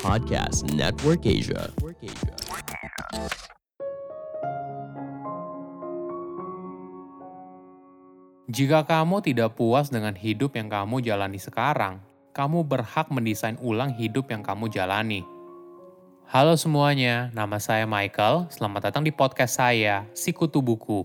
Podcast Network Asia. Jika kamu tidak puas dengan hidup yang kamu jalani sekarang, kamu berhak mendesain ulang hidup yang kamu jalani. Halo semuanya, nama saya Michael. Selamat datang di podcast saya, Sikutu Buku.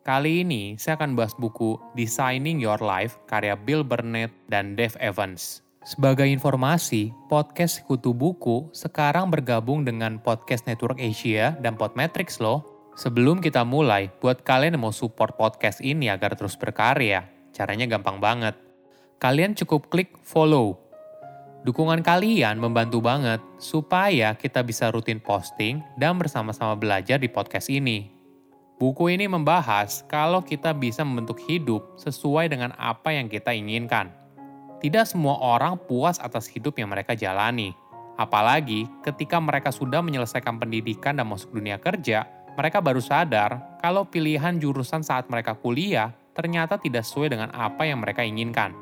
Kali ini saya akan bahas buku Designing Your Life karya Bill Burnett dan Dave Evans. Sebagai informasi, podcast Sekutu Buku sekarang bergabung dengan Podcast Network Asia dan Podmetrics loh. Sebelum kita mulai, buat kalian yang mau support podcast ini agar terus berkarya, caranya gampang banget. Kalian cukup klik follow. Dukungan kalian membantu banget supaya kita bisa rutin posting dan bersama-sama belajar di podcast ini. Buku ini membahas kalau kita bisa membentuk hidup sesuai dengan apa yang kita inginkan. Tidak semua orang puas atas hidup yang mereka jalani. Apalagi ketika mereka sudah menyelesaikan pendidikan dan masuk dunia kerja, mereka baru sadar kalau pilihan jurusan saat mereka kuliah ternyata tidak sesuai dengan apa yang mereka inginkan.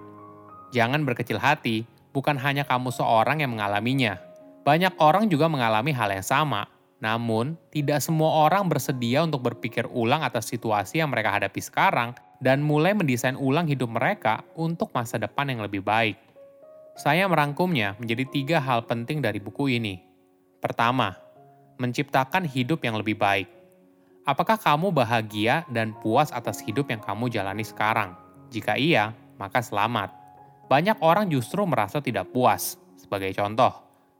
Jangan berkecil hati, bukan hanya kamu seorang yang mengalaminya. Banyak orang juga mengalami hal yang sama. Namun, tidak semua orang bersedia untuk berpikir ulang atas situasi yang mereka hadapi sekarang dan mulai mendesain ulang hidup mereka untuk masa depan yang lebih baik. Saya merangkumnya menjadi tiga hal penting dari buku ini. Pertama, menciptakan hidup yang lebih baik. Apakah kamu bahagia dan puas atas hidup yang kamu jalani sekarang? Jika iya, maka selamat. Banyak orang justru merasa tidak puas. Sebagai contoh,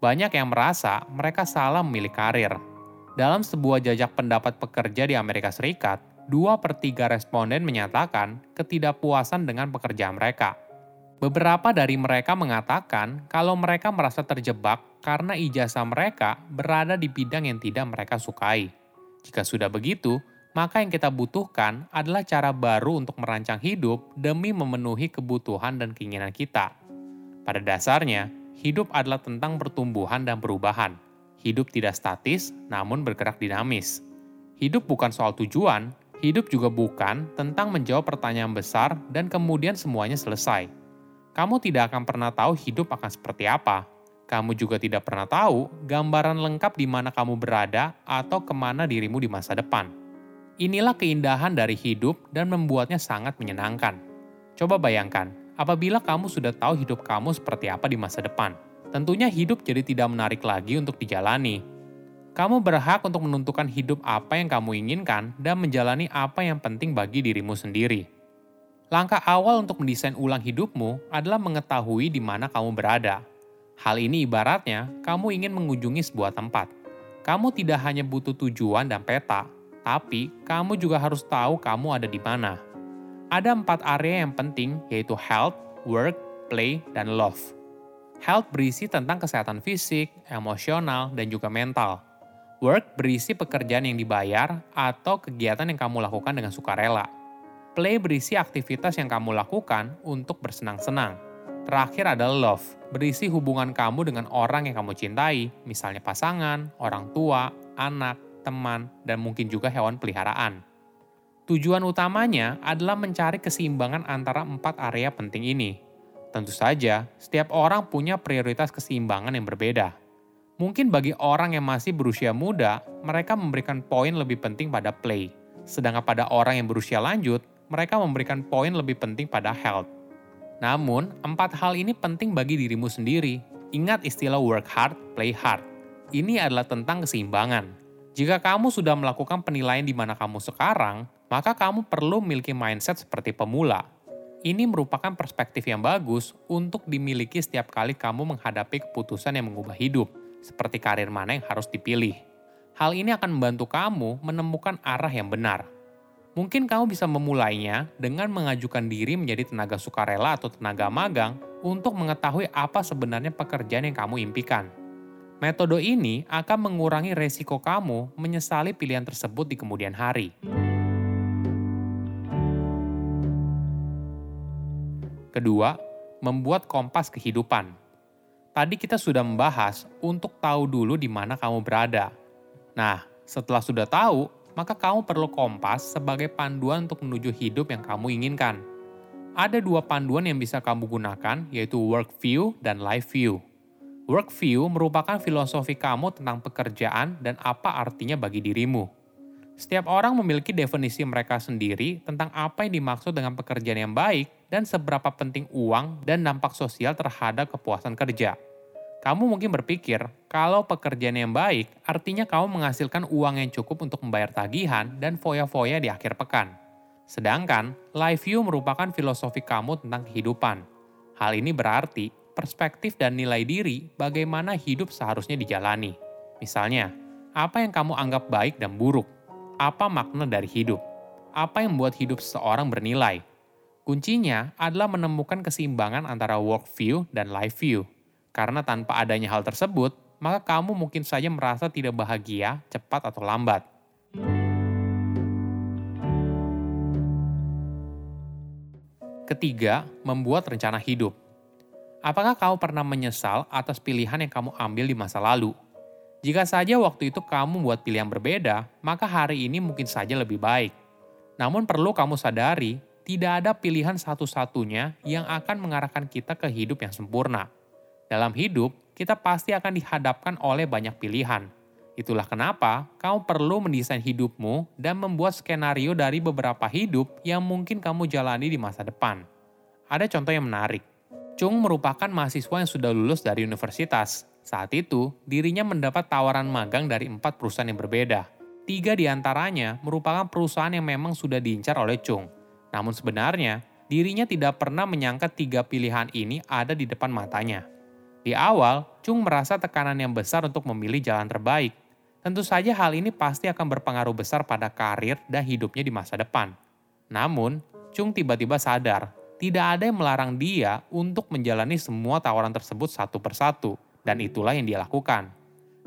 banyak yang merasa mereka salah memilih karir. Dalam sebuah jajak pendapat pekerja di Amerika Serikat, dua per tiga responden menyatakan ketidakpuasan dengan pekerjaan mereka. Beberapa dari mereka mengatakan kalau mereka merasa terjebak karena ijazah mereka berada di bidang yang tidak mereka sukai. Jika sudah begitu, maka yang kita butuhkan adalah cara baru untuk merancang hidup demi memenuhi kebutuhan dan keinginan kita. Pada dasarnya, hidup adalah tentang pertumbuhan dan perubahan. Hidup tidak statis, namun bergerak dinamis. Hidup bukan soal tujuan, hidup juga bukan tentang menjawab pertanyaan besar dan kemudian semuanya selesai. Kamu tidak akan pernah tahu hidup akan seperti apa, kamu juga tidak pernah tahu gambaran lengkap di mana kamu berada atau ke mana dirimu di masa depan. Inilah keindahan dari hidup dan membuatnya sangat menyenangkan. Coba bayangkan, apabila kamu sudah tahu hidup kamu seperti apa di masa depan, tentunya hidup jadi tidak menarik lagi untuk dijalani. Kamu berhak untuk menentukan hidup apa yang kamu inginkan dan menjalani apa yang penting bagi dirimu sendiri. Langkah awal untuk mendesain ulang hidupmu adalah mengetahui di mana kamu berada Hal ini ibaratnya kamu ingin mengunjungi sebuah tempat. Kamu tidak hanya butuh tujuan dan peta, tapi kamu juga harus tahu kamu ada di mana. Ada empat area yang penting yaitu health, work, play, dan love. Health berisi tentang kesehatan fisik, emosional, dan juga mental. Work berisi pekerjaan yang dibayar atau kegiatan yang kamu lakukan dengan sukarela. Play berisi aktivitas yang kamu lakukan untuk bersenang-senang Terakhir adalah love, berisi hubungan kamu dengan orang yang kamu cintai, misalnya pasangan, orang tua, anak, teman, dan mungkin juga hewan peliharaan. Tujuan utamanya adalah mencari keseimbangan antara empat area penting ini. Tentu saja, setiap orang punya prioritas keseimbangan yang berbeda. Mungkin bagi orang yang masih berusia muda, mereka memberikan poin lebih penting pada play. Sedangkan pada orang yang berusia lanjut, mereka memberikan poin lebih penting pada health. Namun, empat hal ini penting bagi dirimu sendiri. Ingat istilah work hard, play hard. Ini adalah tentang keseimbangan. Jika kamu sudah melakukan penilaian di mana kamu sekarang, maka kamu perlu memiliki mindset seperti pemula. Ini merupakan perspektif yang bagus untuk dimiliki setiap kali kamu menghadapi keputusan yang mengubah hidup, seperti karir mana yang harus dipilih. Hal ini akan membantu kamu menemukan arah yang benar. Mungkin kamu bisa memulainya dengan mengajukan diri menjadi tenaga sukarela atau tenaga magang untuk mengetahui apa sebenarnya pekerjaan yang kamu impikan. Metode ini akan mengurangi resiko kamu menyesali pilihan tersebut di kemudian hari. Kedua, membuat kompas kehidupan. Tadi kita sudah membahas untuk tahu dulu di mana kamu berada. Nah, setelah sudah tahu, maka kamu perlu kompas sebagai panduan untuk menuju hidup yang kamu inginkan. Ada dua panduan yang bisa kamu gunakan, yaitu work view dan life view. Workview merupakan filosofi kamu tentang pekerjaan dan apa artinya bagi dirimu. Setiap orang memiliki definisi mereka sendiri tentang apa yang dimaksud dengan pekerjaan yang baik dan seberapa penting uang dan dampak sosial terhadap kepuasan kerja. Kamu mungkin berpikir, kalau pekerjaan yang baik artinya kamu menghasilkan uang yang cukup untuk membayar tagihan dan foya-foya di akhir pekan. Sedangkan, life view merupakan filosofi kamu tentang kehidupan. Hal ini berarti perspektif dan nilai diri bagaimana hidup seharusnya dijalani. Misalnya, apa yang kamu anggap baik dan buruk? Apa makna dari hidup? Apa yang membuat hidup seseorang bernilai? Kuncinya adalah menemukan keseimbangan antara work view dan life view. Karena tanpa adanya hal tersebut, maka kamu mungkin saja merasa tidak bahagia, cepat atau lambat. Ketiga, membuat rencana hidup. Apakah kamu pernah menyesal atas pilihan yang kamu ambil di masa lalu? Jika saja waktu itu kamu buat pilihan berbeda, maka hari ini mungkin saja lebih baik. Namun perlu kamu sadari, tidak ada pilihan satu-satunya yang akan mengarahkan kita ke hidup yang sempurna. Dalam hidup, kita pasti akan dihadapkan oleh banyak pilihan. Itulah kenapa kamu perlu mendesain hidupmu dan membuat skenario dari beberapa hidup yang mungkin kamu jalani di masa depan. Ada contoh yang menarik. Chung merupakan mahasiswa yang sudah lulus dari universitas. Saat itu, dirinya mendapat tawaran magang dari empat perusahaan yang berbeda. Tiga di antaranya merupakan perusahaan yang memang sudah diincar oleh Chung. Namun sebenarnya, dirinya tidak pernah menyangka tiga pilihan ini ada di depan matanya. Di awal, Chung merasa tekanan yang besar untuk memilih jalan terbaik. Tentu saja hal ini pasti akan berpengaruh besar pada karir dan hidupnya di masa depan. Namun, Chung tiba-tiba sadar tidak ada yang melarang dia untuk menjalani semua tawaran tersebut satu persatu, dan itulah yang dia lakukan.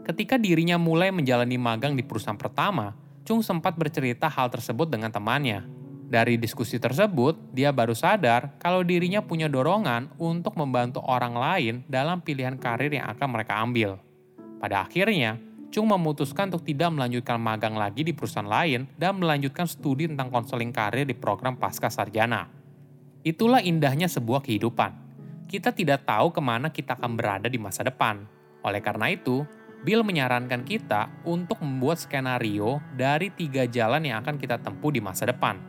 Ketika dirinya mulai menjalani magang di perusahaan pertama, Chung sempat bercerita hal tersebut dengan temannya. Dari diskusi tersebut, dia baru sadar kalau dirinya punya dorongan untuk membantu orang lain dalam pilihan karir yang akan mereka ambil. Pada akhirnya, Chung memutuskan untuk tidak melanjutkan magang lagi di perusahaan lain dan melanjutkan studi tentang konseling karir di program pasca sarjana. Itulah indahnya sebuah kehidupan. Kita tidak tahu ke mana kita akan berada di masa depan. Oleh karena itu, Bill menyarankan kita untuk membuat skenario dari tiga jalan yang akan kita tempuh di masa depan.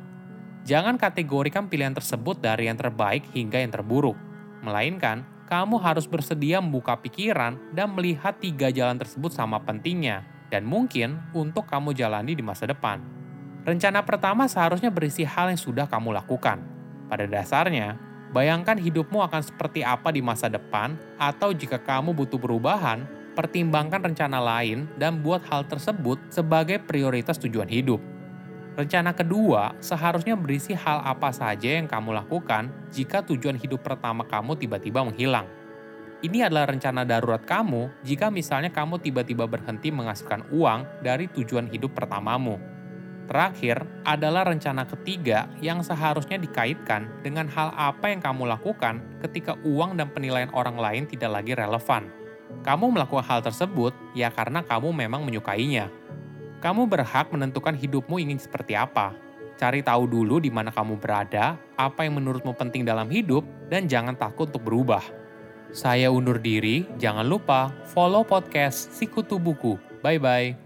Jangan kategorikan pilihan tersebut dari yang terbaik hingga yang terburuk, melainkan kamu harus bersedia membuka pikiran dan melihat tiga jalan tersebut sama pentingnya dan mungkin untuk kamu jalani di masa depan. Rencana pertama seharusnya berisi hal yang sudah kamu lakukan, pada dasarnya, bayangkan hidupmu akan seperti apa di masa depan, atau jika kamu butuh perubahan, pertimbangkan rencana lain dan buat hal tersebut sebagai prioritas tujuan hidup. Rencana kedua seharusnya berisi hal apa saja yang kamu lakukan jika tujuan hidup pertama kamu tiba-tiba menghilang. Ini adalah rencana darurat kamu jika misalnya kamu tiba-tiba berhenti menghasilkan uang dari tujuan hidup pertamamu Terakhir adalah rencana ketiga yang seharusnya dikaitkan dengan hal apa yang kamu lakukan ketika uang dan penilaian orang lain tidak lagi relevan. Kamu melakukan hal tersebut ya karena kamu memang menyukainya. Kamu berhak menentukan hidupmu ingin seperti apa. Cari tahu dulu di mana kamu berada, apa yang menurutmu penting dalam hidup, dan jangan takut untuk berubah. Saya undur diri, jangan lupa follow podcast Sikutu Buku. Bye-bye.